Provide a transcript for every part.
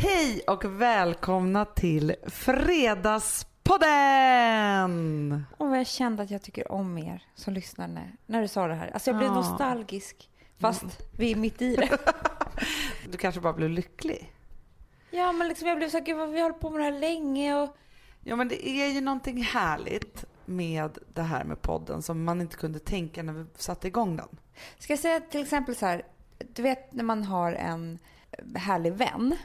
Hej och välkomna till Fredagspodden! Och jag kände att jag tycker om er som lyssnar när, när du sa det här. Alltså jag blev Ja. nostalgisk fast vi är mitt i det. Du kanske bara blev lycklig? Ja men liksom jag blev så här, gud vi har hållit på med det här länge och Ja men det är ju någonting härligt med det här med podden som man inte kunde tänka när vi satte igång den. Ska jag säga till exempel så här, du vet när man har en härlig vän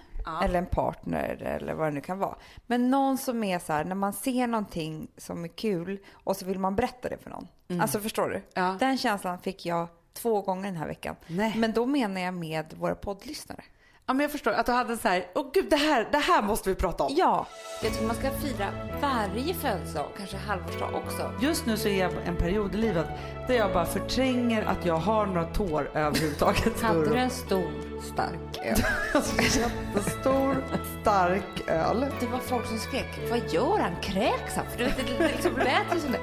eller en partner eller vad det nu kan vara. Men någon som är så här, när man ser någonting som är kul och så vill man berätta det för någon. Alltså förstår du? Ja. Den känslan fick jag två gånger den här veckan. Nej. Men då menar jag med våra poddlyssnare. Ja men jag förstår att du hade så här, åh gud det här, det här måste vi prata om. Ja, jag tror man ska fira varje födelsedag, kanske halvårsdag också. Just nu så är jag i en period i livet där jag bara förtränger att jag har några tår överhuvudtaget. Hade du en stor, stark öl? Alltså, jättestor, stark öl. Det var folk som skrek, vad gör han? Kräks han? För du vet, det, det liksom lät ju som det.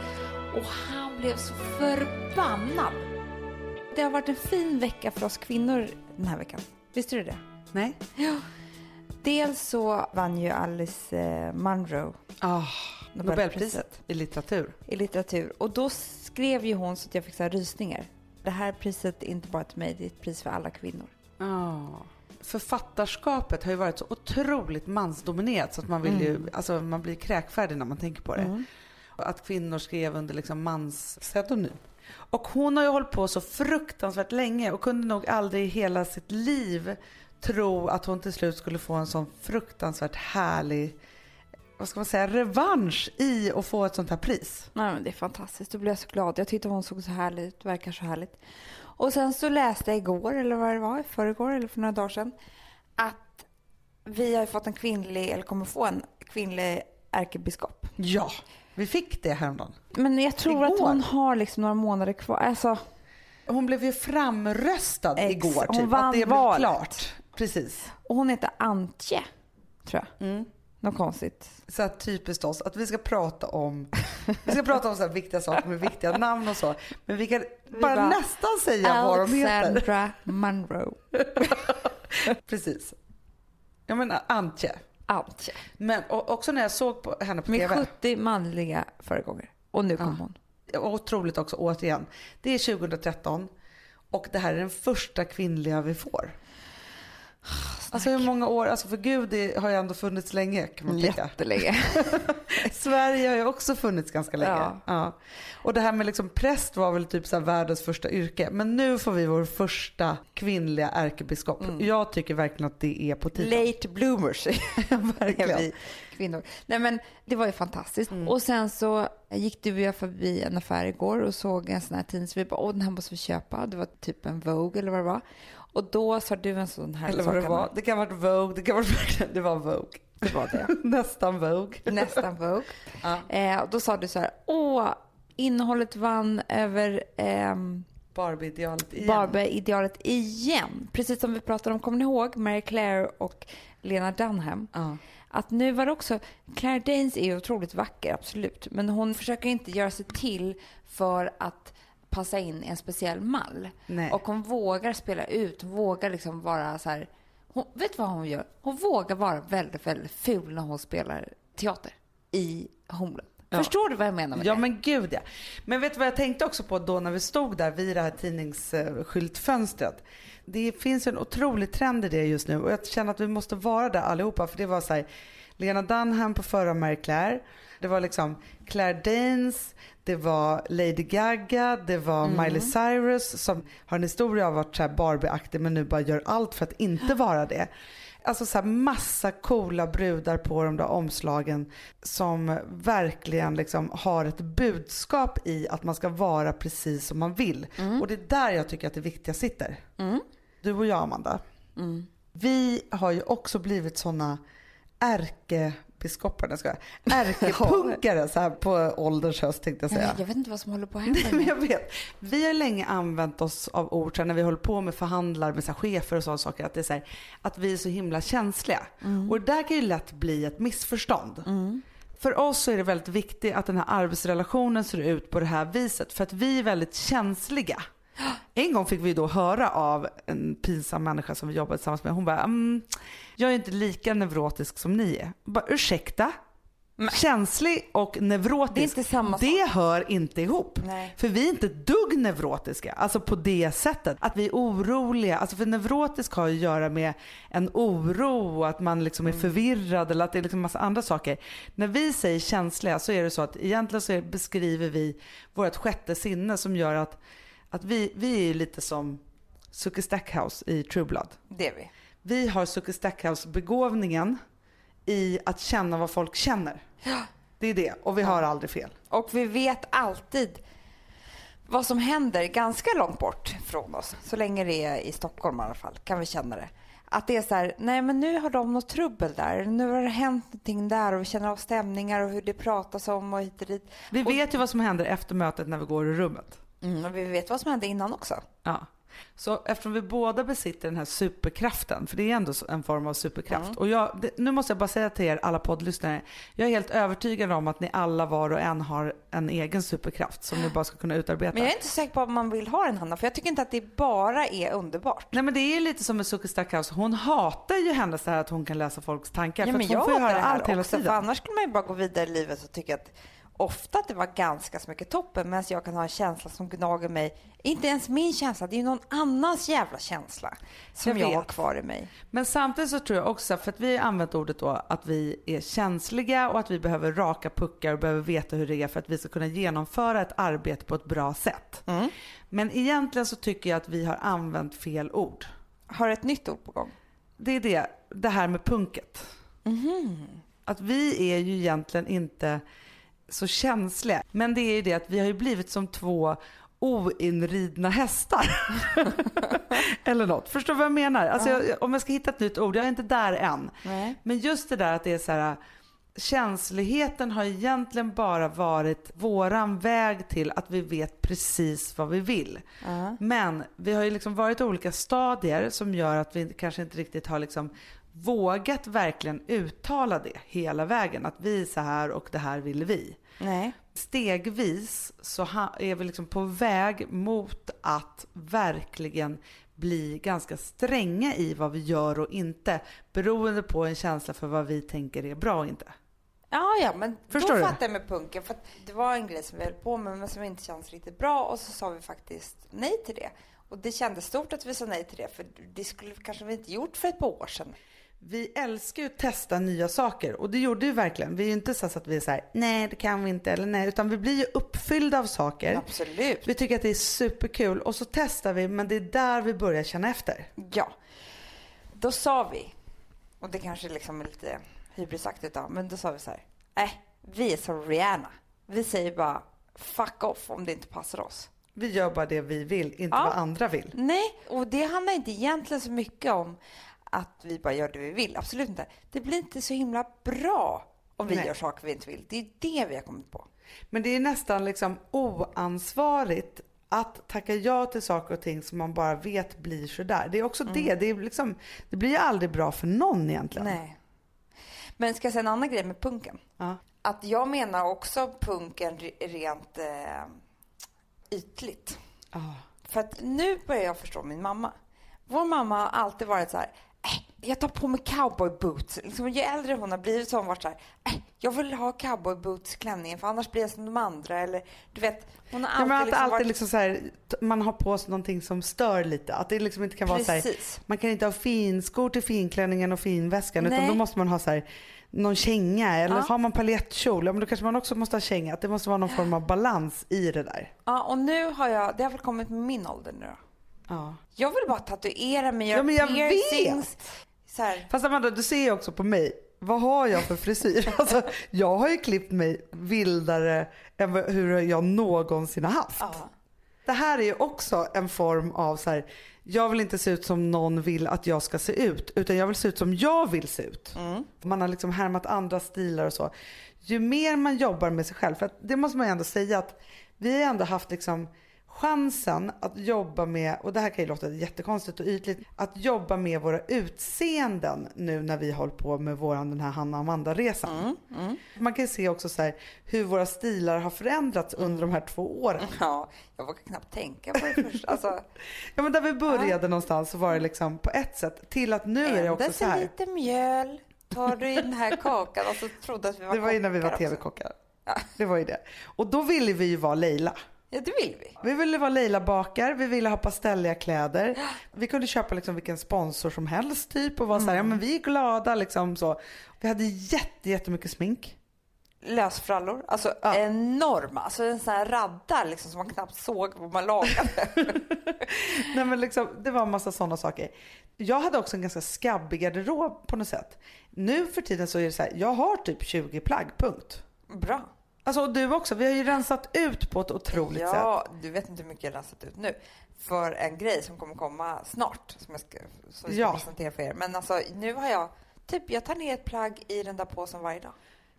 Och han blev så förbannad. Det har varit en fin vecka för oss kvinnor den här veckan. Visste du det? Nej. Dels så vann ju Alice eh, Munro Ah, Nobelpriset. Nobelpriset i litteratur. i litteratur. Och då skrev ju hon så att jag fick så här rysningar. Det här priset är inte bara till mig, det är ett pris för alla kvinnor. Ja. Författarskapet har ju varit så otroligt mansdominerat så att man vill ju, alltså man blir kräkfärdig när man tänker på det. Och Att kvinnor skrev under liksom mans pseudonym. Och hon har ju hållit på så fruktansvärt länge och kunde nog aldrig i hela sitt liv tro att hon till slut skulle få en sån fruktansvärt härlig, vad ska man säga, revansch i att få ett sånt här pris. Nej men det är fantastiskt, då blev jag så glad. Jag tyckte hon såg så härlig ut, verkar så härligt. Och sen så läste jag igår, eller vad det var, förrgår eller för några dagar sedan, att vi har fått en kvinnlig, eller kommer få en kvinnlig ärkebiskop. Ja, vi fick det häromdagen. Men jag tror att Igår? hon har liksom några månader kvar. Alltså, Hon blev ju framröstad Ex, igår hon typ. vann att det blev valet. klart. Precis. och hon heter Antje, tror jag. Mm. Något konstigt. Så här typiskt oss att vi ska prata om vi ska prata om så viktiga saker med viktiga namn och så. Men vi kan bara, bara, nästan säga vad de heter. Alexandra Munro. Precis. Jag menar Antje. Antje. Men och, också när jag såg på henne på Med TV. 70 manliga föregångare. Och nu kom hon. Otroligt också återigen. Det är 2013 och det här är den första kvinnliga vi får. Alltså hur många år, alltså för gud det har ju ändå funnits länge kan man tycka. Jättelänge. Sverige har ju också funnits ganska länge. Ja. Ja. Och det här med liksom präst var väl typ så världens första yrke. Men nu får vi vår första kvinnliga ärkebiskop. Jag tycker verkligen att det är på tiden. Late bloomers Verkligen. vi kvinnor. Nej men det var ju fantastiskt. Och sen så gick du och jag förbi en affär igår och såg en sån här tidning. Så vi bara, åh den här måste vi köpa. Det var typ en Vogue eller vad det var. Och då sa du en sån här Eller vad det var. Det kan ha varit Vogue, det kan ha varit det var Vogue. Det var det. Nästan Vogue. Nästan Vogue. Ja. Eh, och då sa du så här, åh innehållet vann över ehm, Barbie-idealet igen. Barbie-idealet igen. Precis som vi pratade om, kommer ni ihåg Mary Claire och Lena Dunham? Ja. Att nu var det också, Claire Danes är ju otroligt vacker, absolut. Men hon försöker inte göra sig till för att passa in i en speciell mall. Nej. Och hon vågar spela ut, vågar liksom vara så här. Hon, vet du vad hon gör? Hon vågar vara väldigt, väldigt ful när hon spelar teater i Homeland. Ja. Förstår du vad jag menar med Ja det? men gud ja. Men vet du vad jag tänkte också på då när vi stod där vid det här tidningsskyltfönstret. Det finns en otrolig trend i det just nu och jag känner att vi måste vara där allihopa för det var så här Lena Dunham på förra Mary Claire. Det var liksom Claire Danes, det var Lady Gaga, det var Miley Cyrus som har en historia av att vara så Barbie-aktig men nu bara gör allt för att inte vara det. Alltså så här massa coola brudar på de där omslagen som verkligen liksom har ett budskap i att man ska vara precis som man vill. Och det är där jag tycker att det viktiga sitter. Du och jag Amanda. Vi har ju också blivit såna ärkebiskopar, nej, skojar. ärkepunkare så här på ålderns höst tänkte jag Nej, säga. jag vet inte vad som håller på att Nej, hända men med jag vet. Vi har länge använt oss av ord så när vi håller på med förhandlar med så chefer och sådana saker. Att, det är så här, att vi är så himla känsliga. Och det där kan ju lätt bli ett missförstånd. För oss så är det väldigt viktigt att den här arbetsrelationen ser ut på det här viset. För att vi är väldigt känsliga En gång fick vi då höra av en pinsam människa som vi jobbade tillsammans med. Hon bara, mm, jag är inte lika neurotisk som ni är. Jag bara, ursäkta? Känslig och neurotisk, Det det hör inte ihop. Nej. För vi är inte dugg neurotiska, alltså på det sättet. Att vi är oroliga, alltså för neurotisk har ju att göra med en oro, att man liksom är förvirrad eller att det är liksom massa andra saker. När vi säger känsliga så är det så att egentligen så beskriver vi vårt sjätte sinne som gör att, att vi, vi är lite som Suki Stackhouse i True Blood. Det är vi. Vi har Suki Stackhouse begåvningen i att känna vad folk känner. Det är det och vi har aldrig fel. Och vi vet alltid vad som händer ganska långt bort från oss. Så länge det är i Stockholm i alla fall, kan vi känna det. Att det är så här, nej men nu har de något trubbel där. Nu har det hänt någonting där och vi känner av stämningar och hur det pratas om och hit och dit. Vi vet ju vad som händer efter mötet när vi går ur rummet. Mm, vi vet vad som hände innan också. Ja. Så eftersom vi båda besitter den här superkraften, för det är ändå en form av superkraft. Och jag, det, nu måste jag bara säga till er alla poddlyssnare, jag är helt övertygad om att ni alla var och en har en egen superkraft som ni bara ska kunna utarbeta. Men jag är inte säker på om man vill ha den Hanna, för jag tycker inte att det bara är underbart. Nej men det är lite som med Suki Stackhouse, hon hatar ju hennes det här att hon kan läsa folks tankar. Ja, för men hon jag får ju höra allt hela tiden. för annars skulle man ju bara gå vidare i livet och tycka att ofta att det var ganska så mycket toppen medan jag kan ha en känsla som gnager mig. Inte ens min känsla, det är ju någon annans jävla känsla som Jag jag, har kvar i mig. Men samtidigt så tror jag också, för att vi har använt ordet då att vi är känsliga och att vi behöver raka puckar och behöver veta hur det är för att vi ska kunna genomföra ett arbete på ett bra sätt. Mm. Men egentligen så tycker jag att vi har använt fel ord. Har ett nytt ord på gång. Det är det, det här med punket. Att vi är ju egentligen inte så känsliga. Men det är ju det att vi har ju blivit som två oinridna hästar. Eller något. Förstår du vad jag menar? Alltså jag, om jag ska hitta ett nytt ord, jag är inte där än. Nej. Men just det där att det är så här känsligheten har egentligen bara varit våran väg till att vi vet precis vad vi vill. Men vi har ju liksom varit olika stadier som gör att vi kanske inte riktigt har liksom vågat verkligen uttala det hela vägen. Att vi är så här och det här vill vi. Nej. Stegvis så är vi liksom på väg mot att verkligen bli ganska stränga i vad vi gör och inte beroende på en känsla för vad vi tänker är bra och inte. Ja, ja, men Förstår då du? fattar jag med punken. För att det var en grej som vi höll på med men som inte känns riktigt bra och så sa vi faktiskt nej till det. Och det kändes stort att vi sa nej till det för det skulle kanske vi inte gjort för ett par år sedan. Vi älskar ju att testa nya saker och det gjorde vi verkligen. Vi är ju inte så att vi är så här, nej det kan vi inte eller nej, utan vi blir ju uppfyllda av saker. Absolut. Vi tycker att det är superkul och så testar vi men det är där vi börjar känna efter. Ja. Då sa vi, och det kanske liksom är lite hybrisaktigt då, men då sa vi så här. Nej, vi är som Rihanna. Vi säger bara fuck off om det inte passar oss. Vi gör bara det vi vill, inte Ja. vad andra vill. Nej, och det handlar inte egentligen så mycket om att vi bara gör det vi vill. Absolut inte. Det blir inte så himla bra om vi Nej. gör saker vi inte vill. Det är det vi har kommit på. Men det är nästan liksom oansvarigt att tacka ja till saker och ting som man bara vet blir sådär. Det är också det. Det, är liksom, det blir ju aldrig bra för någon egentligen. Nej. Men ska jag säga en annan grej med punken? Ja. Att jag menar också punken re- rent eh, ytligt. Ja. För att nu börjar jag förstå min mamma. Vår mamma har alltid varit så här. "Äh, jag tar på mig cowboyboots. Liksom, ju äldre hon har blivit så har hon varit så här. "Äh, jag vill ha cowboyboots-klänningen för annars blir jag som de andra. Eller du vet, hon har Ja, alltid, att liksom alltid varit... liksom så här, man har på sig någonting som stör lite. Att det liksom inte kan vara så här, Precis. man kan inte ha finskor till finklänningen och finväskan utan Nej. då måste man ha så här, någon känga eller Ja. har man paljettkjol, ja, men då kanske man också måste ha känga. Att det måste vara någon form av balans i det där. Ja, och nu har jag, det har väl kommit med min ålder nu då. Ja. Jag vill bara tatuera mig, göra Ja, men jag piercings. Så här. Fast Amanda, du ser ju också på mig. Vad har jag för frisyr? Alltså, jag har ju klippt mig vildare än hur jag någonsin har haft. Ja. Det här är ju också en form av så här, jag vill inte se ut som någon vill att jag ska se ut, utan jag vill se ut som jag vill se ut. Man har liksom härmat andra stilar och så. Ju mer man jobbar med sig själv, för det måste man ju ändå säga att vi har ändå haft liksom chansen att jobba med, och det här kan ju låta jättekonstigt och ytligt, att jobba med våra utseenden nu när vi håller på med våran den här Hanna Amanda-resan. Mm, mm. Man kan ju se också så här, hur våra stilar har förändrats under de här två åren. Ja, jag vågar knappt tänka på det först. Alltså, Ja men där vi började någonstans så var det liksom på ett sätt till att nu är det också så här. lite mjöl tar du i den här kakan och så trodde att vi var Det var innan vi var tv-kockar. Ja. Det var ju det. Och då ville vi ju vara Leila. Ja, det vill vi. Vi ville vara Leila Bakar, vi ville ha pastelliga kläder. Vi kunde köpa liksom vilken sponsor som helst typ och vara så här, ja men vi är glada liksom så. Vi hade jätte, jättemycket smink. Lösfrallor, alltså Ja. enorma. Alltså en sån här radda liksom, som man knappt såg vad man lagade. Nej men liksom, det var en massa sådana saker. Jag hade också en ganska skabbig garderob på något sätt. Nu för tiden så är det så här, jag har typ 20 plagg, punkt. Bra. Alltså och du också, vi har ju rensat ut på ett otroligt sätt. Ja, du vet inte hur mycket jag har läst ut nu. För en grej som kommer komma snart, som jag ska, som vi ska Ja. presentera för er. Men alltså, nu har jag, typ, jag tar ner ett plagg i den där påsen varje dag.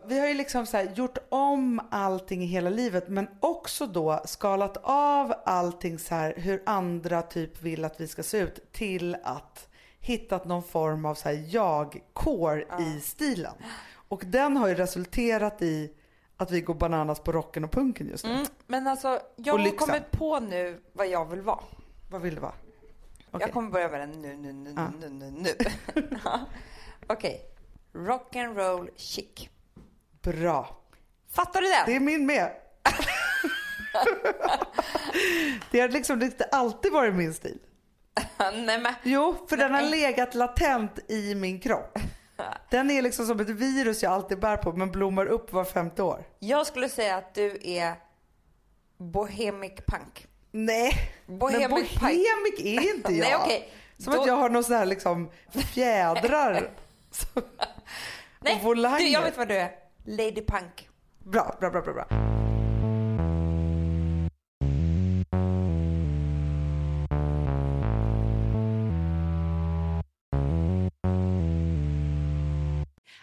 Vi har ju liksom så gjort om allting i hela livet men också då skalat av allting så här hur andra typ vill att vi ska se ut till att hittat någon form av så jag-core i stilen. Och den har ju resulterat i att vi går bananas på rocken och punken just nu. Mm, men alltså, jag har kommit på nu vad jag vill vara. Vad vill det vara? Okej. Jag kommer börja med den nu, nu, nu, Ja. nu, nu, nu. Okej. Rock'n'roll chic. Bra. Fattar du den? Det är min med. det har liksom inte alltid varit min stil. Nej, men, Jo, för den har legat latent i min kropp. Den är liksom som ett virus jag alltid bär på men blommar upp var femte år. jag skulle säga att du är bohemic punk. Nej, Bohemic men punk. bohemic är inte jag. Nej, okej. Som Då- att jag har någon sån här liksom fjädrar. som- Nej, du, jag vet vad du är. Lady punk. Bra, bra, bra, bra. bra.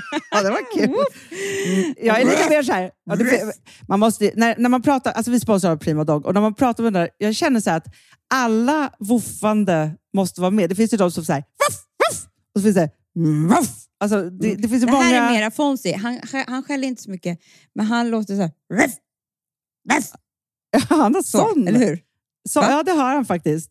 ja, det var kul. Mm, Jag är lite mer så här. Ja, det, man måste, när, när man pratar, alltså vi sponsrar av Prima Dog och när man pratar med den där, jag känner så här att alla woofande måste vara med. Det finns ju de som säger ruff, ruff, och så finns det ruff. Alltså, det, det finns ju Det många... här är mera Fonzie. Han, han skäller inte så mycket, men han låter så här... Ruff, ruff, Han har så, sån. eller hur? Så, ja, det har han faktiskt.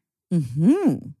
Mm -hmm.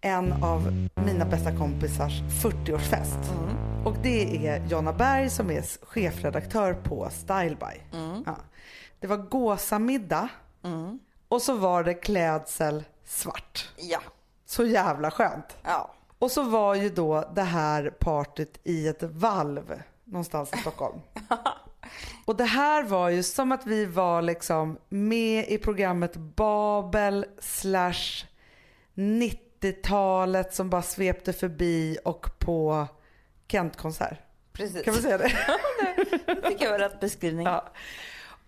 en av mina bästa kompisars 40-årsfest. Mm. Och det är Jonna Berg som är chefredaktör på Styleby. Mm. Ja. Det var gåsamiddag mm. och så var det klädsel svart. Ja. Så jävla skönt. Ja. Och så var ju då det här partyt i ett valv någonstans i Stockholm. Och det här var ju som att vi var liksom med i programmet Babel slash 90 90-talet som bara svepte förbi och på Kent-konsert. Precis. Kan man säga det? det tycker jag var rätt beskrivning. Ja.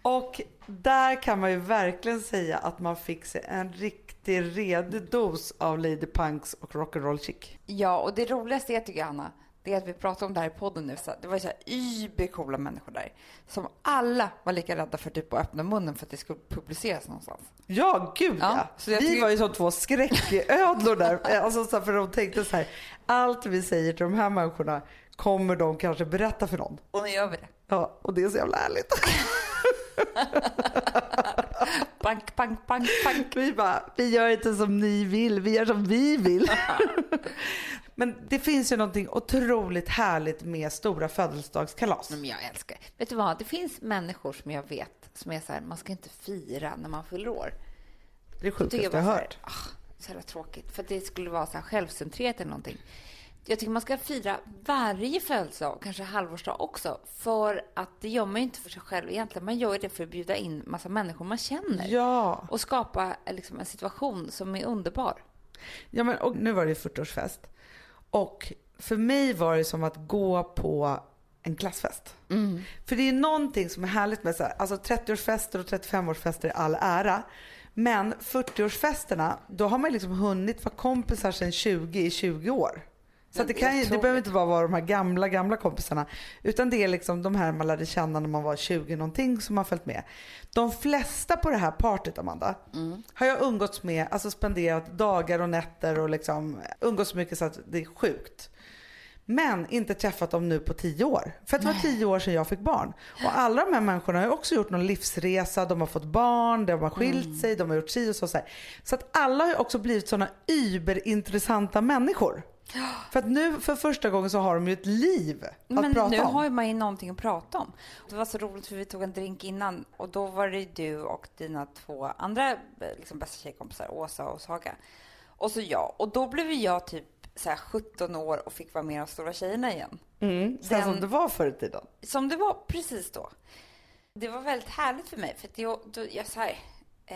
Och där kan man ju verkligen säga att man fick sig en riktig redig dos av Lady Punks och Rock'n'Roll Chic. Ja, och det roligaste är tycker jag, Anna, det är att vi pratar om det här i podden nu. Så det var så här übercoola människor där. Som alla var lika rädda för typ att öppna munnen för att det skulle publiceras någonstans. Ja, gud ja. ja. Så vi tycker... var ju som två skräcködlor där. alltså, så för de tänkte så här, allt vi säger till de här människorna kommer de kanske berätta för någon. Och nu gör vi det. Ja, och det är så jävla härligt. Bank, bank, bank, bank. Vi bara, vi gör inte som ni vill, vi gör som vi vill. Men det finns ju någonting otroligt härligt med stora födelsedagskalas. Men jag älskar det. Vet du vad? Det finns människor som jag vet som är så här, man ska inte fira när man fyller år. Det är sjukaste jag har hört. Ah, så jävla tråkigt. För det skulle vara så här självcentrerat eller någonting. Jag tycker man ska fira varje födelsedag, kanske halvårsdag också. För att det gör man ju inte för sig själv egentligen. Man gör det för att bjuda in massa människor man känner. Ja. Och skapa liksom, en situation som är underbar. Ja, men och nu var det 40-årsfest. Och för mig var det som att gå på en klassfest. Mm. För det är någonting som är härligt med så här, alltså 30-årsfester och 35-årsfester i all ära. Men 40-årsfesterna, då har man liksom hunnit vara kompisar sedan 20 i 20 år. Så det, kan, det behöver inte bara vara de här gamla, gamla kompisarna. Utan det är liksom de här man lärde känna när man var 20 någonting som har följt med. De flesta på det här partyt, Amanda, mm. har jag umgåtts med, alltså spenderat dagar och nätter och liksom umgåtts så mycket så att det är sjukt. Men inte träffat dem nu på tio år. För det var tio år sedan jag fick barn. Och alla de här människorna har också gjort någon livsresa, de har fått barn, de har skilt mm. sig, de har gjort si och så. Så, så att alla har också blivit sådana überintressanta människor. För att nu för första gången så har de ju ett liv att Men prata om. Men nu har man ju någonting att prata om. Det var så roligt för vi tog en drink innan och då var det du och dina två andra liksom, bästa tjejkompisar, Åsa och Saga. Och så jag. Och då blev jag typ så 17 år och fick vara med de stora tjejerna igen. Mm, Den, som det var förr i tiden. Som det var precis då. Det var väldigt härligt för mig för att jag, då, jag så här, eh,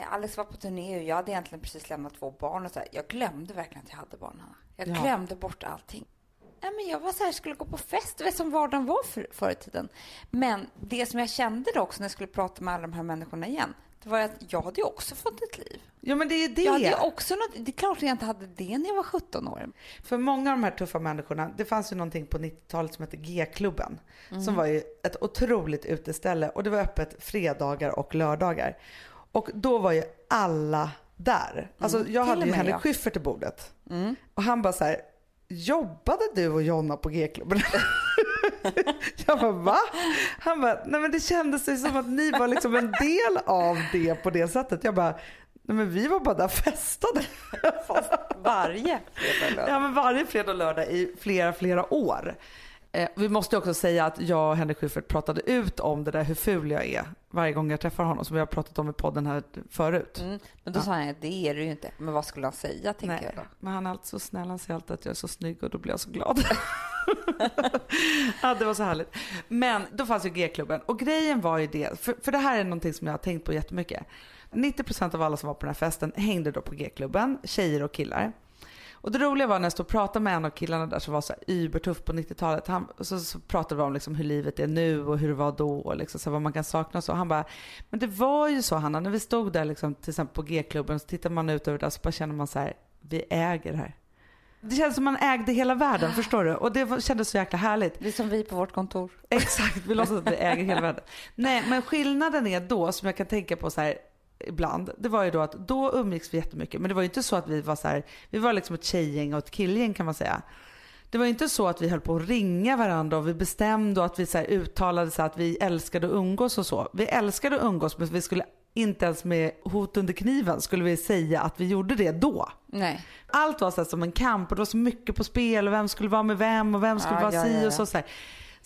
Alex var på turné och jag hade egentligen precis lämnat två barn och så här, Jag glömde verkligen att jag hade barn. Jag ja. glömde bort allting. Nej, men jag var så här, skulle gå på fest, du vet som vardagen var för, förr i tiden. Men det som jag kände då också när jag skulle prata med alla de här människorna igen, det var att jag hade ju också fått ett liv. Ja, men det är det. Jag hade också något, det är klart att jag inte hade det när jag var 17 år. För många av de här tuffa människorna, det fanns ju någonting på 90-talet som hette G-klubben. Mm. Som var ju ett otroligt uteställe och det var öppet fredagar och lördagar. Och då var ju alla där. Alltså mm. jag hade ju Henrik Schyffert till bordet. Mm. Och han bara så här, jobbade du och Jonna på G-klubben? jag bara, va? Han bara, nej men det kändes som att ni var liksom en del av det på det sättet. Jag bara, Nej men vi var bara där och festade. Varje fredag och Ja lördag. men varje fredag och lördag i flera, flera år. Eh, vi måste också säga att jag och Henrik Schyffert pratade ut om det där hur ful jag är varje gång jag träffar honom som vi har pratat om i podden här förut. Mm, men då sa han att det är du ju inte. Men vad skulle han säga tänker jag då? men han är alltid så snäll. Han säger alltid att jag är så snygg och då blir jag så glad. ja, det var så härligt. Men då fanns ju G-klubben och grejen var ju det, för, för det här är någonting som jag har tänkt på jättemycket. 90% av alla som var på den här festen hängde då på G-klubben, tjejer och killar. Och det roliga var när jag stod och pratade med en av killarna där som var så här übertuff på 90-talet. Han, så, så pratade vi om liksom hur livet är nu och hur det var då och liksom så vad man kan sakna och så. Han bara, men det var ju så Hanna, när vi stod där liksom, till exempel på G-klubben så tittar man ut över där så bara känner man så här, vi äger det här. Det känns som man ägde hela världen, förstår du? Och det kändes så jäkla härligt. Det är som vi på vårt kontor. Exakt, vi låtsas att vi äger hela världen. Nej, men skillnaden är då, som jag kan tänka på så här ibland, det var ju då att då umgicks vi jättemycket. Men det var ju inte så att vi var så här, vi var liksom ett tjejgäng och ett killgäng kan man säga. Det var inte så att vi höll på att ringa varandra och vi bestämde och att vi så uttalade så att vi älskade att umgås och så. Vi älskade att umgås men vi skulle inte ens med hot under kniven skulle vi säga att vi gjorde det då. Nej. Allt var så som en kamp och det var så mycket på spel och vem skulle vara med vem och vem skulle Ja, vara ja, si och så. Så, här.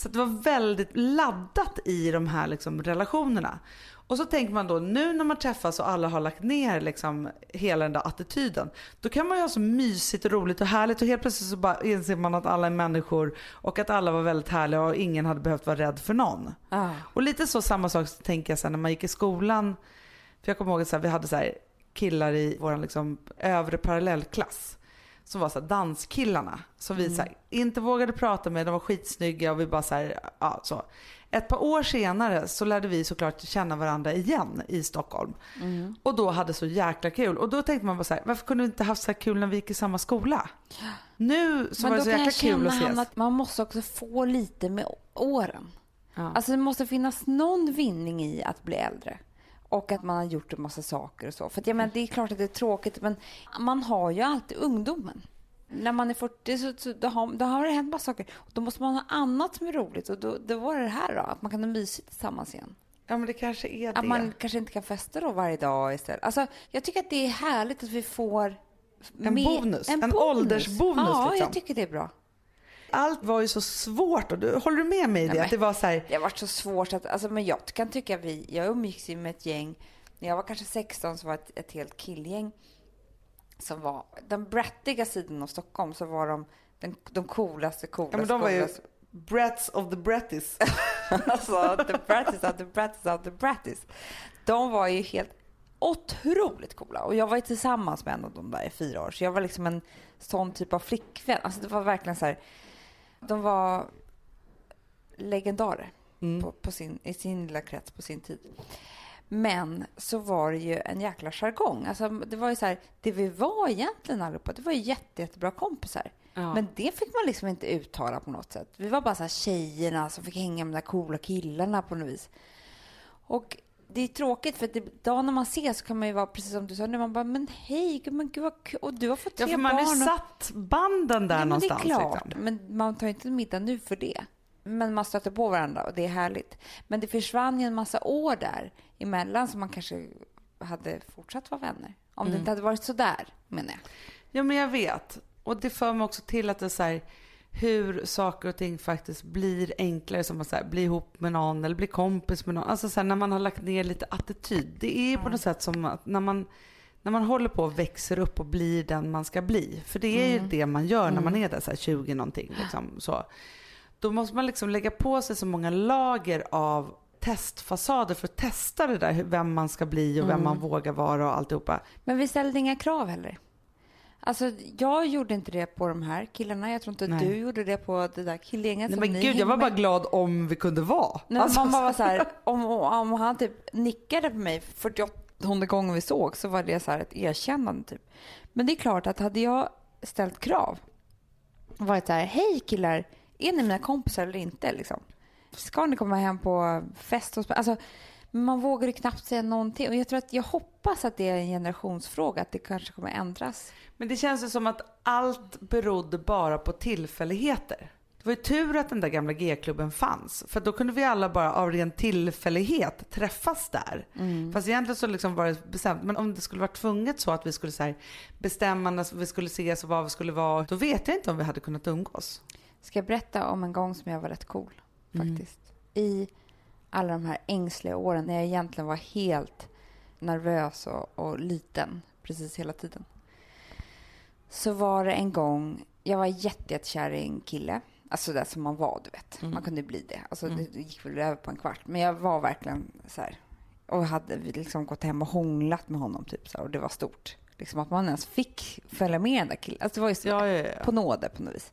Så det var väldigt laddat i de här liksom, relationerna. Och så tänker man då nu när man träffas och alla har lagt ner liksom, hela den där attityden. Då kan man ju ha så mysigt och roligt och härligt och helt plötsligt så bara inser man att alla är människor och att alla var väldigt härliga och ingen hade behövt vara rädd för någon. Ah. Och lite så samma sak tänker jag sen när man gick i skolan. För jag kommer ihåg att så här, vi hade så här killar i vår liksom övre parallellklass. Som var så här danskillarna. Som vi så här, inte vågade prata med. De var skitsnygga och vi bara så här, ja så. Ett par år senare så lärde vi såklart känna varandra igen i Stockholm. Och då hade så jäkla kul. Och då tänkte man bara så här, varför kunde vi inte haft så här kul när vi gick i samma skola? Nu så Men var det så jäkla kul att ses. Att man måste också få lite med åren. Ja. Alltså det måste finnas någon vinning i att bli äldre. Och att man har gjort en massa saker och så. För att, ja, men det är klart att det är tråkigt men man har ju alltid ungdomen. När man är 40 så, så då, har, då har det hänt massa saker. Och då måste man ha annat som är roligt. Och då, då var det det här då, att man kan ha mysigt tillsammans igen. ja men det kanske är det. Att man kanske inte kan festa då varje dag istället. Alltså, jag tycker att det är härligt att vi får En bonus, en åldersbonus, Ja, liksom. jag tycker det är bra. Allt var ju så svårt. Och du, håller du med mig i det? Nej, det var så här, Det har varit så svårt att, alltså, men jag kan tycka vi, jag umgicks ju med ett gäng, när jag var kanske 16 så var det ett, ett helt killgäng som var den brattiga sidan av Stockholm så var de den, de coolaste, coolaste, Ja men de var ju coolaste. brats of the bratties. alltså the bratties of the bratties of the bratties. De var ju helt otroligt coola och jag var ju tillsammans med en av dem där i fyra år så jag var liksom en sån typ av flickvän. Alltså det var verkligen så här, de var legendarer Mm. på, på sin, i sin lilla krets på sin tid. Men så var det ju en jäkla jargong. Alltså, det var ju så här, det vi var egentligen allihopa, det var ju jätte, jättebra kompisar. Ja. Men det fick man liksom inte uttala på något sätt. Vi var bara så här tjejerna som fick hänga med de där coola killarna på något vis. Och det är tråkigt för att det, idag när man ses så kan man ju vara precis som du sa nu, man bara men hej, men gud vad kul, och du har fått Ja tre för man barn. har ju satt banden där ja, men någonstans. Det är klart, Liksom. men man tar ju inte middag nu för det. Men man stöter på varandra och det är härligt. Men det försvann ju en massa år där emellan som man kanske hade fortsatt vara vänner. Om Mm. det inte hade varit så där, menar jag. Ja men jag vet. Och det för mig också till att det är så här, hur saker och ting faktiskt blir enklare. Som att så här, bli ihop med någon eller bli kompis med någon. Alltså så här, när man har lagt ner lite attityd. Det är på något sätt som att när man, när man håller på och växer upp och blir den man ska bli. För det är ju det man gör när man är där så här 20 någonting. Liksom, så. Då måste man liksom lägga på sig så många lager av testfasader för att testa det där, vem man ska bli och vem man vågar vara och alltihopa. Men vi ställde inga krav heller. Alltså, jag gjorde inte det på de här killarna. Jag tror inte Nej. du gjorde det på det där killgänget Nej men gud, jag var bara glad om vi kunde vara. Nej, Alltså, man bara var så här, om, om han typ nickade på mig 48 gången vi såg så var det så här ett erkännande typ. Men det är klart att hade jag ställt krav och varit så här, hej killar, är ni mina kompisar eller inte liksom? Ska ni komma hem på fest hos mig? Alltså, man vågar ju knappt säga någonting och jag tror att jag hoppas att det är en generationsfråga, att det kanske kommer ändras. Men det känns ju som att allt berodde bara på tillfälligheter. det var ju tur att den där gamla G-klubben fanns. För då kunde vi alla bara av ren tillfällighet träffas där. Mm. Fast egentligen så liksom var det bestämt. Men om det skulle vara tvunget så att vi skulle så här, bestämma när vi skulle ses och vad vi skulle vara. Då vet jag inte om vi hade kunnat umgås. Ska jag berätta om en gång som jag var rätt cool faktiskt. I alla de här ängsliga åren när jag egentligen var helt nervös och, och liten precis hela tiden. Så var det en gång, jag var jätte, jättekär i en kille. Alltså det som man var, du vet. Man kunde bli det. Alltså det det gick väl över på en kvart. Men jag var verkligen så här. Och hade liksom gått hem och hånglat med honom typ så här, Och det var stort. Liksom att man ens fick följa med den där killen. Alltså det var ju så Ja, ja, ja. på nåde på något vis.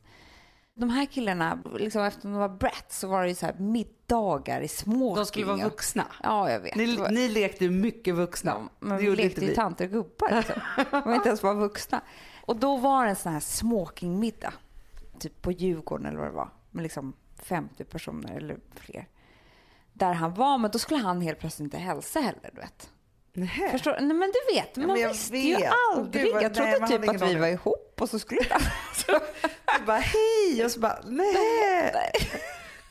De här killarna, liksom efter de var brats så var det ju så här middagar i smoking. De skulle vara vuxna. Ja, jag vet. Ni, ni lekte ju mycket vuxna. Ja, men det vi lekte ju tanter och gubbar. Liksom. De var inte ens bara vuxna. Och då var det en sån här smokingmiddag. Typ på Djurgården eller vad det var. Med liksom 50 personer eller fler. Där han var, men då skulle han helt plötsligt inte hälsa heller, du vet. Nähä. Förstår Nej men du vet, men man jag visste ju vet. Åh, aldrig. gud, jag trodde nej, typ att vi var ihop och så skulle det... Alltså, Du bara hej och så bara nej.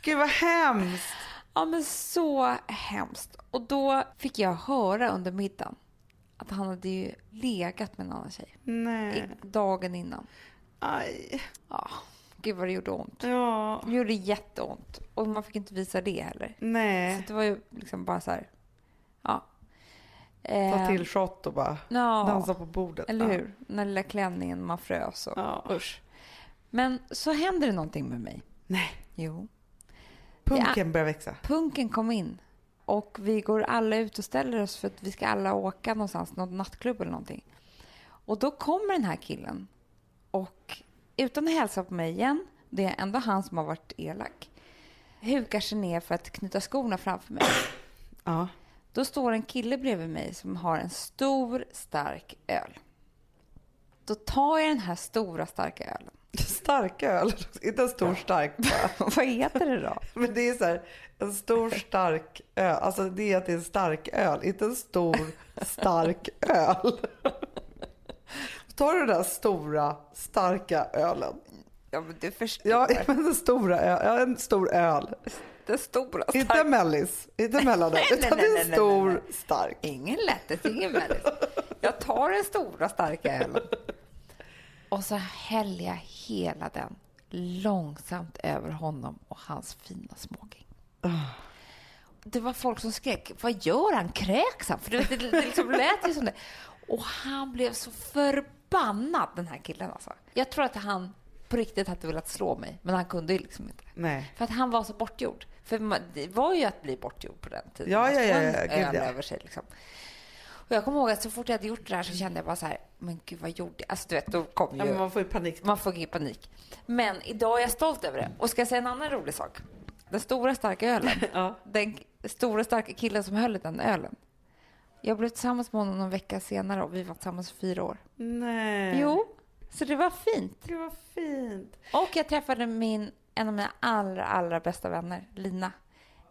Gud vad hemskt. Ja, men så hemskt. Och då fick jag höra under middagen att han hade ju legat med en annan tjej Nej. dagen innan. Aj. Ja, gud vad det gjorde ont. Ja. Det gjorde jätteont. Och man fick inte visa det heller. Så Nej. det var ju liksom bara så här, ja. Ta Eh, till shot och bara ja, dansa på bordet. eller Ja. hur? Den där lilla klänningen, man frös och Ja. usch. Men så händer det någonting med mig. Nej. Jo. Punken börjar växa. Punken kom in och vi går alla ut och ställer oss för att vi ska alla åka någonstans, någon nattklubb eller någonting. Och då kommer den här killen och utan att hälsa på mig igen, det är ändå han som har varit elak, hukar sig ner för att knyta skorna framför mig. Ja. Då står en kille bredvid mig som har en stor stark öl. Då tar jag den här stora starka ölen. Stark öl. Inte en stor stark bara. Vad heter det då? Men det är så här, en stor stark öl. Alltså det är att det är en stark öl, inte en stor stark öl. Tar du den där stora starka ölen? Ja, men du förstår. Ja, men den stora öl, ja, en stor öl. Den stora starka Inte en mellis, inte mellanöl, Nej, nej, utan nej, en nej, nej, stor nej. stark. Ingen lätthet, ingen väldigt. Jag tar den stora starka ölen. Och så häller jag hela den långsamt över honom och hans fina smoking. Det var folk som skrek, vad gör han? Kräks han? För det, det, det liksom lät ju som det. Och han blev så förbannad, den här killen alltså. Jag tror att han på riktigt hade velat slå mig, men han kunde ju liksom inte. Nej. För att han var så bortgjord. För man, det var ju att bli bortgjord på den tiden. Ja, ja, ja, ja, gud, ja. över sig liksom. Och jag kommer ihåg att så fort jag hade gjort det där så kände jag bara så här, men gud vad gjorde jag? Alltså du vet, då kom ju... Ja, man får ju panik. Man får ge panik. Men idag är jag stolt över det. Och ska jag säga en annan rolig sak? Den stora starka ölen. Ja. Den stora starka killen som höll den ölen. Jag blev tillsammans med honom någon vecka senare och vi var tillsammans i fyra år. Nej. Jo, så det var fint. Det var fint. Och jag träffade min, en av mina allra, allra bästa vänner, Lina,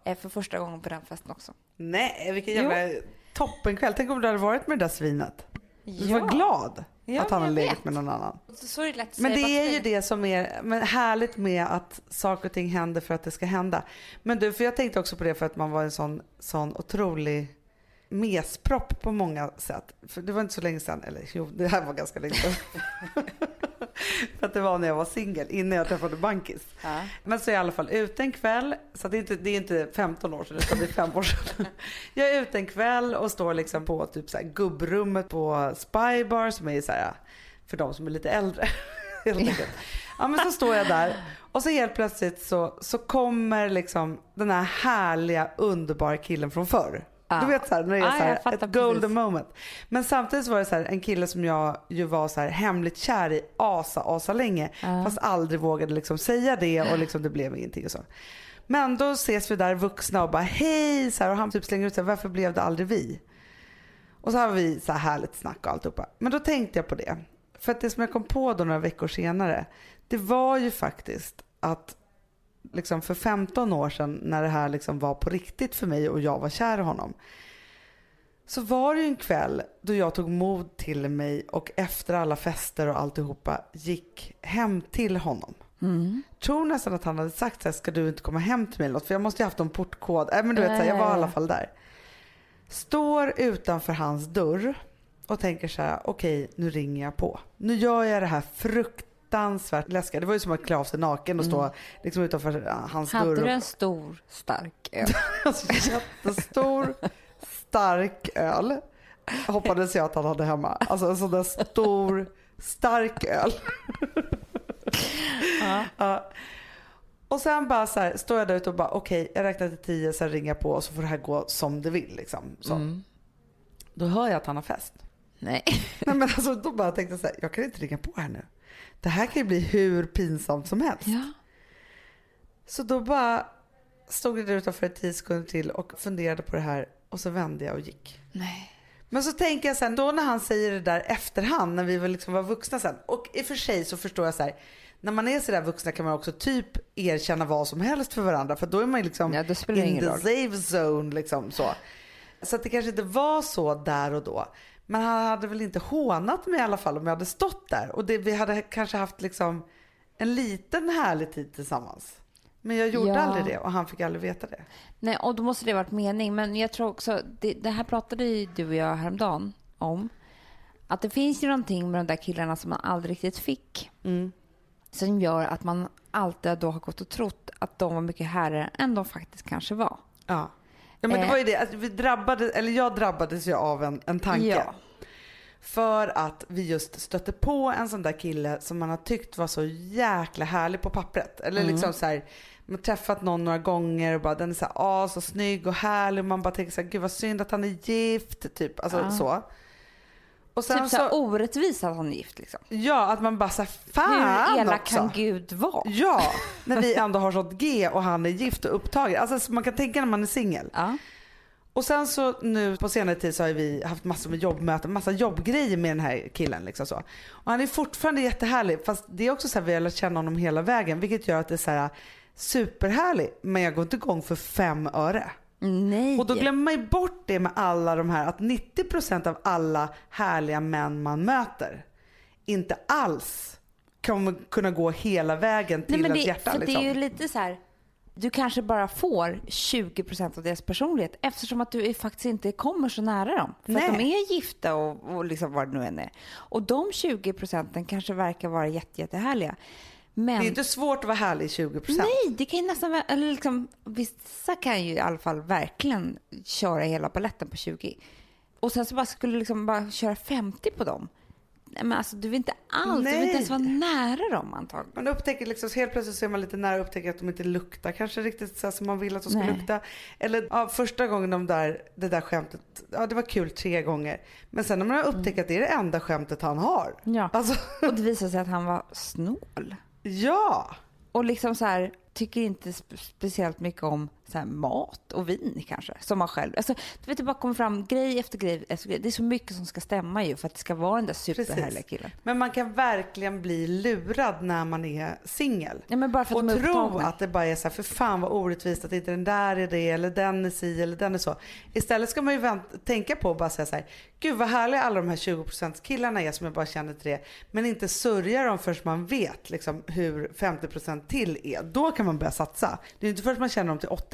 eh, för första gången på den festen också. Nej, vilken jävla toppenkväll. Tänk om du hade varit med det där svinet. Du var glad Ja, att han hade legat med någon annan. Så, är det lätt att Men det säga är ju det som är men härligt med att saker och ting händer för att det ska hända. Men du, för jag tänkte också på det för att man var en sån, sån otrolig mespropp på många sätt. För det var inte så länge sedan, eller jo, det här var ganska länge sedan. för att det var när jag var singel, innan jag träffade Bankis. Ja. Men så är jag i alla fall ute en kväll, så det är, inte, det är inte 15 år sedan utan det är 5 år sedan. Jag är ute en kväll och står liksom på typ så här gubbrummet på Spybar som är så här, för de som är lite äldre. Ja men så står jag där och så helt plötsligt så, så kommer liksom den här härliga underbara killen från förr. Ja. Du vet så här, när det är Ja, så här, ett golden precis. moment. Men samtidigt var det så här, en kille som jag ju var så här hemligt kär i asa, asa länge. Ja. Fast aldrig vågade liksom säga det och liksom det blev ingenting och så. Men då ses vi där vuxna och bara hej så här, och han typ slänger ut så här, varför blev det aldrig vi? Och så har vi så här härligt snack och alltihopa. Men då tänkte jag på det. För att det som jag kom på då några veckor senare, det var ju faktiskt att liksom för 15 år sedan när det här liksom var på riktigt för mig och jag var kär i honom. Så var det ju en kväll då jag tog mod till mig och efter alla fester och alltihopa gick hem till honom. Tror nästan att han hade sagt så här, ska du inte komma hem till mig eller något? För jag måste ju haft någon portkod. Äh, men du vet, så här, jag var i alla fall där. Står utanför hans dörr och tänker så här, okej nu ringer jag på. Nu gör jag det här fruktansvärt läskiga. Det var ju som att klä av sig naken och stå liksom utanför ja, hans dörr. Hade du en stor, stark öl? Alltså jättestor, stark öl. Hoppades jag att han hade hemma. Alltså en sån där stor, stark öl. Ja. Och sen bara så här, står jag där ute och bara okej, jag räknar till tio, sen ringer jag på och så får det här gå som det vill. Liksom. Så. Då hör jag att han har fest. Nej. Nej, men alltså, då bara tänkte jag så här, jag kan inte ringa på här nu. Det här kan ju bli hur pinsamt som helst. Ja. Så då bara stod jag där utanför i tio sekunder till och funderade på det här och så vände jag och gick. Nej. Men så tänker jag sen, då när han säger det där efterhand, när vi väl liksom var vuxna sen. Och i och för sig så förstår jag så här, när man är så där vuxna kan man också typ erkänna vad som helst för varandra. För då är man liksom Ja, in the roll. safe zone liksom så. Så att det kanske inte var så där och då. Men han hade väl inte hånat mig i alla fall om jag hade stått där. Och det, vi hade kanske haft liksom en liten härlig tid tillsammans. Men jag gjorde Ja. aldrig det och han fick aldrig veta det. Nej, och då måste det ha varit mening. Men jag tror också, det, det här pratade ju du och jag häromdagen om. Att det finns ju någonting med de där killarna som man aldrig riktigt fick. Som gör att man alltid då har gått och trott att de var mycket härligare än de faktiskt kanske var. Ja. Ja men det Eh. var ju det, att vi drabbades, eller jag drabbades ju av en, en tanke. Ja. För att vi just stötte på en sån där kille som man har tyckt var så jäkla härlig på pappret. Eller Mm. liksom så här, man har träffat någon några gånger och bara den är så här, ah, så snygg och härlig. Och man bara tänker så här, gud vad synd att han är gift. Typ, alltså Ja. så. Och Typ så så, orättvist att han är gift liksom. ja att man bara så här, fan Hur elak också. kan Gud vara? Ja, när vi ändå har sånt G och han är gift och upptagen. Alltså så man kan tänka när man är singel. Ja. Och sen så nu på senare tid så har vi haft massor med jobbmöten, massa jobbgrejer med den här killen. Liksom så. Och han är fortfarande jättehärlig fast det är också så här, vi har lärt känna honom hela vägen vilket gör att det är så här superhärlig men jag går inte igång för fem öre. Nej. Och då glömmer man ju bort det med alla de här att 90% av alla härliga män man möter inte alls kommer kunna gå hela vägen till Nej, men ens det, hjärta. för liksom. det är ju lite så här. Du kanske bara får 20% av deras personlighet eftersom att du faktiskt inte kommer så nära dem. För att de Nej. är gifta och, och liksom vad det nu än är. Och de 20% kanske verkar vara jätte, jättehärliga. Men Det är inte svårt att vara härlig i 20%. nej, det kan ju nästan eller liksom, vissa kan ju i alla fall verkligen köra hela paletten på 20. Och sen så bara skulle liksom bara köra 50 på dem. Nej, men alltså du vill inte alls, du vill Nej. inte ens vara nära dem antagligen. Man upptäcker liksom, helt plötsligt så är man lite nära och upptäcker att de inte luktar kanske riktigt så som man vill att de ska Nej. lukta. Eller ja, första gången de där, det där skämtet, ja det var kul tre gånger. Men sen när man har upptäckt att det är det enda skämtet han har. Ja. Alltså, Och det visade sig att han var snål ja. Och liksom så här, tycker inte spe- speciellt mycket om så här mat och vin kanske, som man själv. Alltså, du vet, det bara kommer fram grej efter grej efter grej. Det är så mycket som ska stämma ju för att det ska vara den där superhärliga killen. Men man kan verkligen bli lurad när man är singel. Ja, men bara för att och de är tro upptagna. att det bara är så här, för fan vad orättvist att inte den där är det eller den är si eller den är så. Istället ska man ju vänt, tänka på och bara säga så här, gud vad härliga alla de här 20% killarna är som jag bara känner till det. Men inte sörja dem förrän man vet liksom, hur 50% till är. Då kan man börja satsa. Det är inte förrän man känner dem till 80%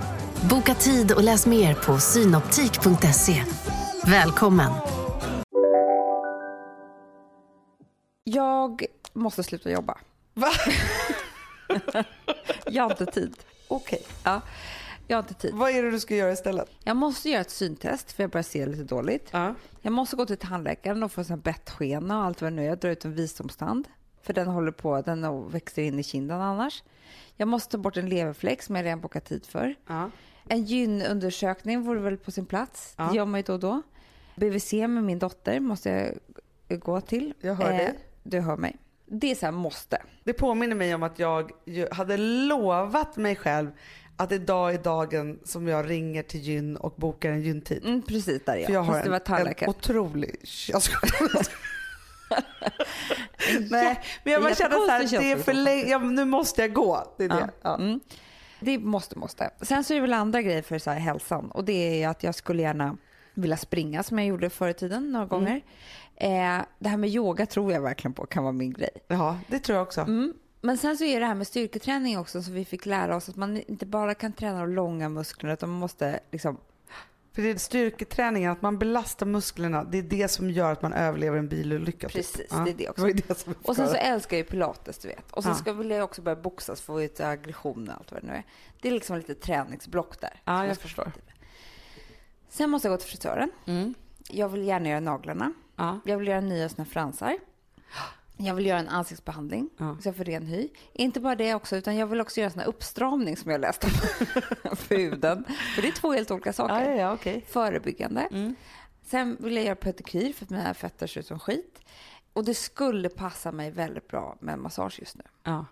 Boka tid och läs mer på synoptik.se. Välkommen! Jag måste sluta jobba. Va? Jag har inte tid. Okej. Ja, jag har inte tid. Vad är det du ska göra istället? Jag måste göra ett syntest för jag börjar se lite dåligt. Ja. Jag måste gå till tandläkaren och få en bettskena och allt vad det nu är. Jag drar ut en visdomstand. För den håller på, den växer in i kinden annars. Jag måste ta bort en leverfläck som jag redan bokat tid för. Ja. En gynundersökning vore väl på sin plats. Ja. Det gör man ju då och då. BVC med min dotter måste jag gå till. Jag hör dig. Du hör mig. Det är så här måste. Det påminner mig om att jag hade lovat mig själv att idag är dagen som jag ringer till gyn och bokar en gyntid. Mm, precis där är jag. För jag har Fast en, en otrolig... Jag skojar. Nej, men jag bara känner så här, det är för länge, ja, nu måste jag gå. Det är det. Ja. Mm. Det måste, måste. Sen så är det väl andra grejer för så här hälsan och det är att jag skulle gärna vilja springa som jag gjorde förr i tiden några gånger. Eh, det här med yoga tror jag verkligen på kan vara min grej. ja, det tror jag också. Mm. Men sen så är det här med styrketräning också så vi fick lära oss att man inte bara kan träna de långa musklerna utan man måste liksom För det är styrketräningen, att man belastar musklerna, det är det som gör att man överlever en bilolycka. typ. Precis, det är det också. det som Och sen så älskar jag ju pilates, du vet. Och sen Ja. ska vill jag också börja boxas, få ut aggression och allt vad det nu är. Det är liksom lite träningsblock där. Ja, jag ska förstår. Sen måste jag gå till frisören. Mm. Jag vill gärna göra naglarna. Ja. Jag vill göra nya såna fransar. Jag vill göra en ansiktsbehandling Ja. så jag får ren hy. Inte bara det också, utan jag vill också göra en sån här uppstramning som jag läste om för huden. För det är två helt olika saker. Ja, ja, okej. Förebyggande. Mm. Sen vill jag göra pedikyr för att mina fötter ser ut som skit. Och det skulle passa mig väldigt bra med massage just nu. Ja.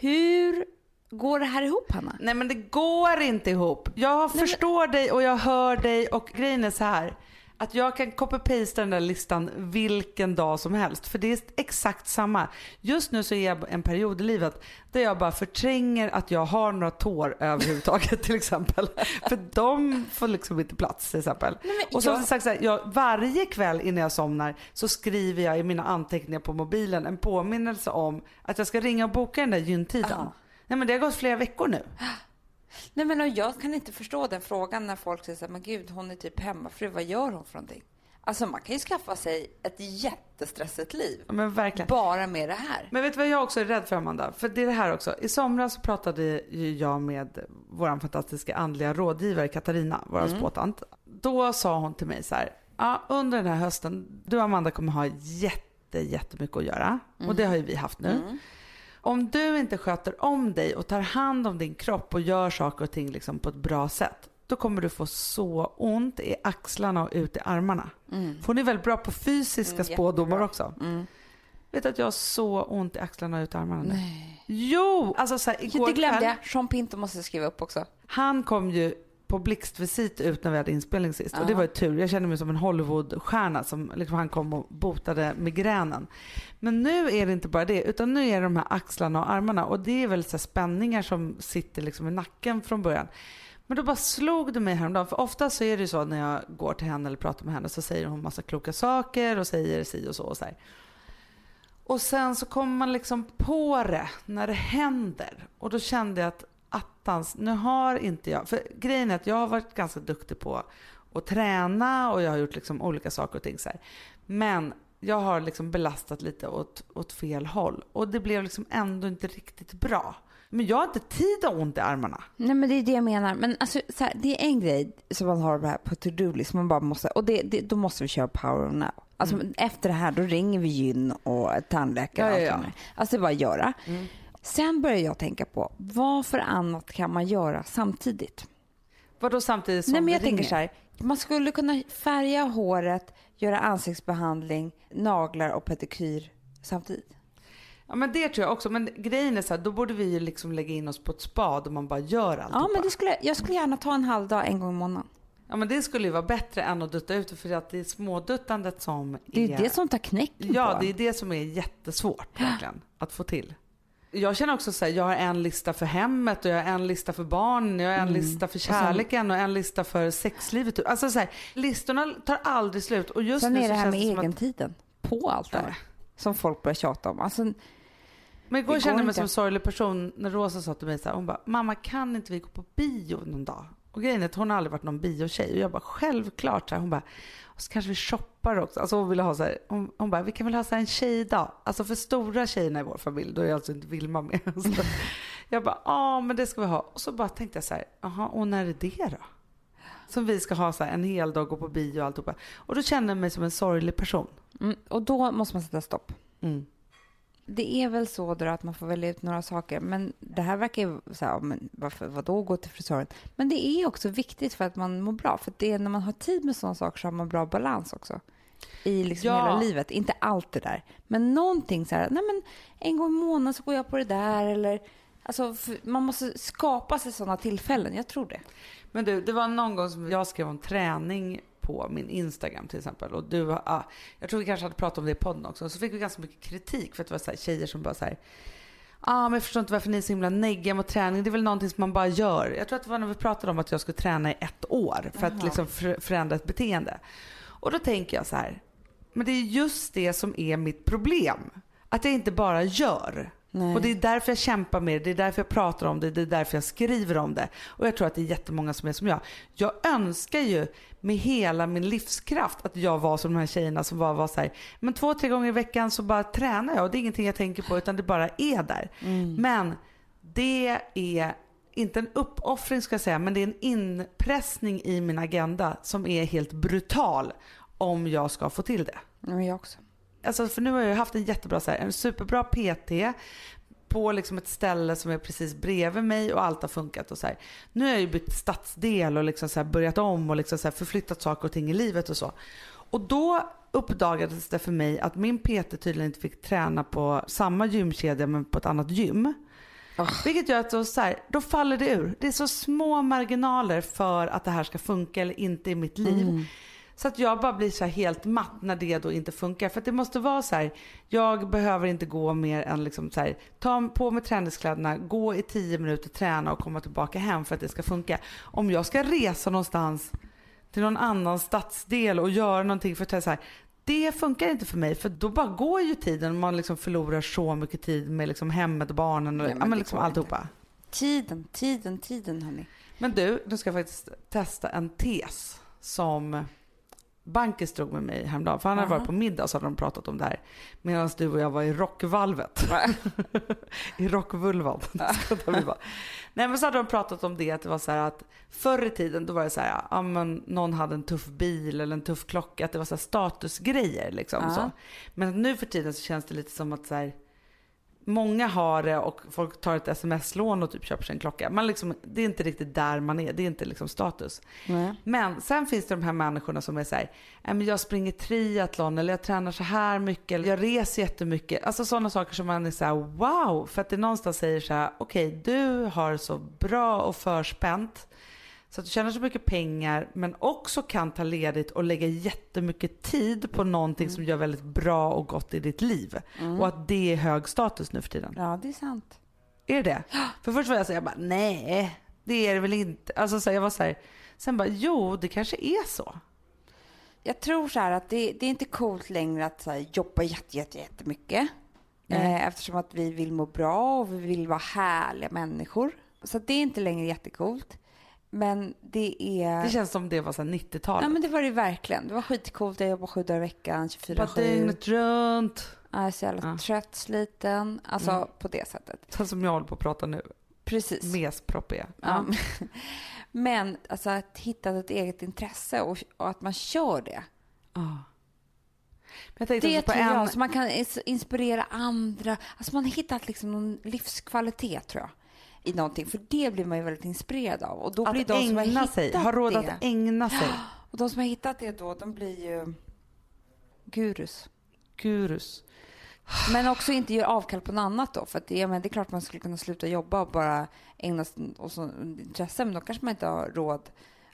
Hur går det här ihop, Hanna? Nej men det går inte ihop. Jag förstår dig och jag hör dig och grejen är så här. Att jag kan copy-pasta den där listan vilken dag som helst. För det är exakt samma. Just nu så är jag en period i livet där jag bara förtränger att jag har några tår överhuvudtaget till exempel. För de får liksom inte plats till exempel. och som jag- sagt, så här, jag, varje kväll innan jag somnar så skriver jag i mina anteckningar på mobilen en påminnelse om att jag ska ringa och boka den där gyntiden. Ja. Nej men det har gått flera veckor nu. Nej, men jag kan inte förstå den frågan när folk säger så här, men gud, hon är typ hemmafru, vad gör hon för någonting? Alltså man kan ju skaffa sig ett jättestressigt liv. Bara med det här. Men vet du vad jag också är rädd för Amanda? För det är det här också. I somras så pratade ju jag med vår fantastiska andliga rådgivare Katarina, vår Mm. spåtant. Då sa hon till mig så här, ja, under den här hösten, du Amanda kommer ha jätte, jättemycket att göra. Mm. Och det har ju vi haft nu. Om du inte sköter om dig och tar hand om din kropp och gör saker och ting liksom på ett bra sätt, då kommer du få så ont i axlarna och ut i armarna. För hon är väldigt bra på fysiska Mm, spådomar också. Mm. Vet du att jag har så ont i axlarna och ut i armarna nu? Jo! Alltså så här, igår Det glömde jag. Sean Pinto måste skriva upp också. han kom ju på blixtvisit ut när vi hade inspelning sist. Och det var ju tur. Jag kände mig som en Hollywoodstjärna som liksom han kom och botade migränen. Men nu är det inte bara det, utan nu är det de här axlarna och armarna. Och det är väl så spänningar som sitter liksom i nacken från början. Men då bara slog det mig häromdagen. För ofta så är det ju så när jag går till henne eller pratar med henne så säger hon massa kloka saker och säger si och så och så här. Och sen så kommer man liksom på det när det händer. Och då kände jag att attans, nu har inte jag... För grejen är att jag har varit ganska duktig på att träna och jag har gjort liksom olika saker och ting så här. Men jag har liksom belastat lite åt, åt fel håll. Och det blev liksom ändå inte riktigt bra. Men jag har inte tid att ha ont i armarna. Nej men det är det jag menar. Men alltså, så här, det är en grej som man har här på to-do-list. Man bara måste, och det, det, då måste vi köra power now. Alltså efter det här då ringer vi gyn och tandläkare. Ja, och ja, allt ja. där. Alltså det är bara att göra. Sen börjar jag tänka på vad för annat kan man göra samtidigt? Vadå samtidigt som Nej men jag tänker ringer? så här. Man skulle kunna färga håret, göra ansiktsbehandling, naglar och pedikyr samtidigt. Ja men det tror jag också. Men grejen är så här, då borde vi ju liksom lägga in oss på ett spa där man bara gör alltihopa. Ja men det skulle, jag skulle gärna ta en halv dag en gång i månaden. Ja men det skulle ju vara bättre än att dutta ut för att det är småduttandet som Det är det som tar knäcken Ja på det är det som är jättesvårt verkligen att få till. Jag känner också så här, jag har en lista för hemmet och jag har en lista för barnen, jag har en Mm. lista för kärleken och en lista för sexlivet. Alltså så här, listorna tar aldrig slut och just Sen nu är så det här med att egentiden på allt det här. Som folk börjar tjata om. Alltså, Men igår kände jag mig inte. som en sorglig person när Rosa sa till mig så här, hon bara, mamma kan inte vi gå på bio någon dag? Och grejen är att hon har aldrig varit någon biotjej. Och jag bara självklart. Så här, hon bara, och så kanske vi shoppar också. Alltså hon ville ha så här, hon, hon bara, vi kan väl ha så här en tjejdag. Alltså för stora tjejerna i vår familj, då är alltså inte Vilma med. Så jag bara, ja men det ska vi ha. Och så bara tänkte jag så här, jaha, och när är det då? Som vi ska ha så här en hel dag, gå på bio och alltihopa. Och då kände jag mig som en sorglig person. Mm, och då måste man sätta stopp. Mm. Det är väl så då att man får välja ut några saker, men det här verkar ju så här, men varför, vadå gå till frisören? Men det är också viktigt för att man mår bra, för det är när man har tid med sådana saker så har man bra balans också. I liksom Ja. hela livet, inte allt det där. Men någonting så här, nej men en gång i månaden så går jag på det där eller Alltså, man måste skapa sig sådana tillfällen, jag tror det. Men du, det var någon gång som jag skrev om träning på min Instagram till exempel. Och du, ah, jag tror vi kanske hade pratat om det i podden också. Så fick vi ganska mycket kritik för att det var så här, tjejer som bara så här. Ah, men jag förstår inte varför ni är så himla negga mot träning. Det är väl någonting som man bara gör. Jag tror att det var när vi pratade om att jag skulle träna i ett år för att liksom för, förändra ett beteende. Och då tänker jag så här. Men det är just det som är mitt problem. Att jag inte bara gör. Nej. Och det är därför jag kämpar med det, det är därför jag pratar om det, det är därför jag skriver om det. Och jag tror att det är jättemånga som är som jag. Jag önskar ju med hela min livskraft att jag var som de här tjejerna som bara var så här, men två, tre gånger i veckan så bara tränar jag och det är ingenting jag tänker på utan det bara är där. Men det är inte en uppoffring ska jag säga, men det är en inpressning i min agenda som är helt brutal om jag ska få till det. Jag också. Alltså för nu har jag haft en jättebra, så här, en superbra PT på liksom ett ställe som är precis bredvid mig och allt har funkat. Och så här. Nu har jag ju bytt stadsdel och liksom så börjat om och liksom så förflyttat saker och ting i livet och så. Och då uppdagades det för mig att min PT tydligen inte fick träna på samma gymkedja men på ett annat gym. Vilket gör att då, så här, då faller det ur. Det är så små marginaler för att det här ska funka eller inte i mitt liv. Så att jag bara blir så helt matt när det då inte funkar. För att det måste vara så här, jag behöver inte gå mer än liksom så här, ta på mig träningskläderna, gå i tio minuter, träna och komma tillbaka hem för att det ska funka. Om jag ska resa någonstans till någon annan stadsdel och göra någonting för att så här, det funkar inte för mig för då bara går ju tiden man liksom förlorar så mycket tid med liksom hemmet och barnen och Nej, men liksom alltihopa. Tiden, tiden, tiden hörni. Men du, nu ska jag faktiskt testa en tes som Bankis drog med mig häromdagen. För han hade Aha. varit på middag så hade de pratat om det här. Medan du och jag var i rockvalvet. I rockvulvan. Nej men så hade de pratat om det att det var så här att förr i tiden då var det så här, ja men någon hade en tuff bil eller en tuff klocka. Att det var så här statusgrejer liksom. Ja. Så. Men nu för tiden så känns det lite som att så här, Många har det och folk tar ett sms-lån och typ köper sig en klocka. Man liksom, det är inte riktigt där man är, det är inte liksom status. Nej. Men sen finns det de här människorna som är så här, "Nej, men jag springer triathlon eller jag tränar så här mycket eller jag reser jättemycket. Alltså sådana saker som man är så här, wow, för att det någonstans säger så här, okej du har så bra och förspänt så att du tjänar så mycket pengar men också kan ta ledigt och lägga jättemycket tid på någonting som gör väldigt bra och gott i ditt liv. Och att det är hög status nu för tiden. Ja, det är sant. Är det? För först var jag så jag bara, nej, det är det väl inte. Alltså så jag var så här, sen bara, jo, det kanske är så. Jag tror så här att det, det är inte coolt längre att så här, jobba jätte, jätte, jättemycket. Eh, eftersom att vi vill må bra och vi vill vara härliga människor. Så det är inte längre jättecoolt. Men det är... Det känns som det var så här 90-talet. Ja men det var det verkligen. Det var skitcoolt. Jag jobbade sju dagar i veckan, Bara 24-7. dygnet runt. Jag är så jävla Ja. trött, sliten. Alltså Mm. på det sättet. Så som jag håller på att prata nu. Precis. Mesproppiga. Ja. Men alltså att hitta ett eget intresse och, och att man kör det. Ja. Tänkte Det tror en... jag, så man kan ins- inspirera andra. Alltså man har hittat liksom någon livskvalitet tror jag. I någonting. För det blir man ju väldigt inspirerad av. Och då blir att de som har ägna hittat sig, ha råd att ägna sig. Och de som har hittat det då, de blir ju gurus. Gurus. Men också inte göra avkall på något annat då. För att det, ja, men det är klart man skulle kunna sluta jobba och bara ägna sig åt intresse. Men då kanske man inte har råd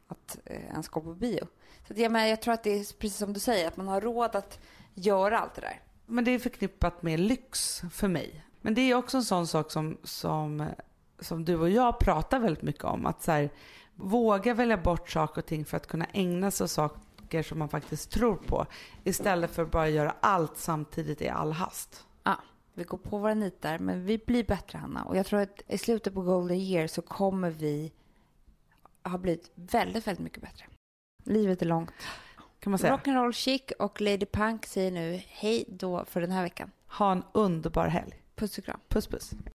att eh, ens gå på bio. Så att, ja, men jag tror att det är precis som du säger, att man har råd att göra allt det där. Men det är förknippat med lyx för mig. Men det är också en sån sak som, som, som du och jag pratar väldigt mycket om. Att så här, våga välja bort saker och ting för att kunna ägna sig åt saker som man faktiskt tror på. Istället för att bara göra allt samtidigt i all hast. Ja, vi går på våra nitar, men vi blir bättre, Hanna. Och jag tror att i slutet på Golden Year så kommer vi har blivit väldigt, väldigt mycket bättre. Livet är långt. Kan man säga. Rock'n'roll chic och Lady Punk säger nu hej då för den här veckan. Ha en underbar helg. Puss och kram. Puss puss.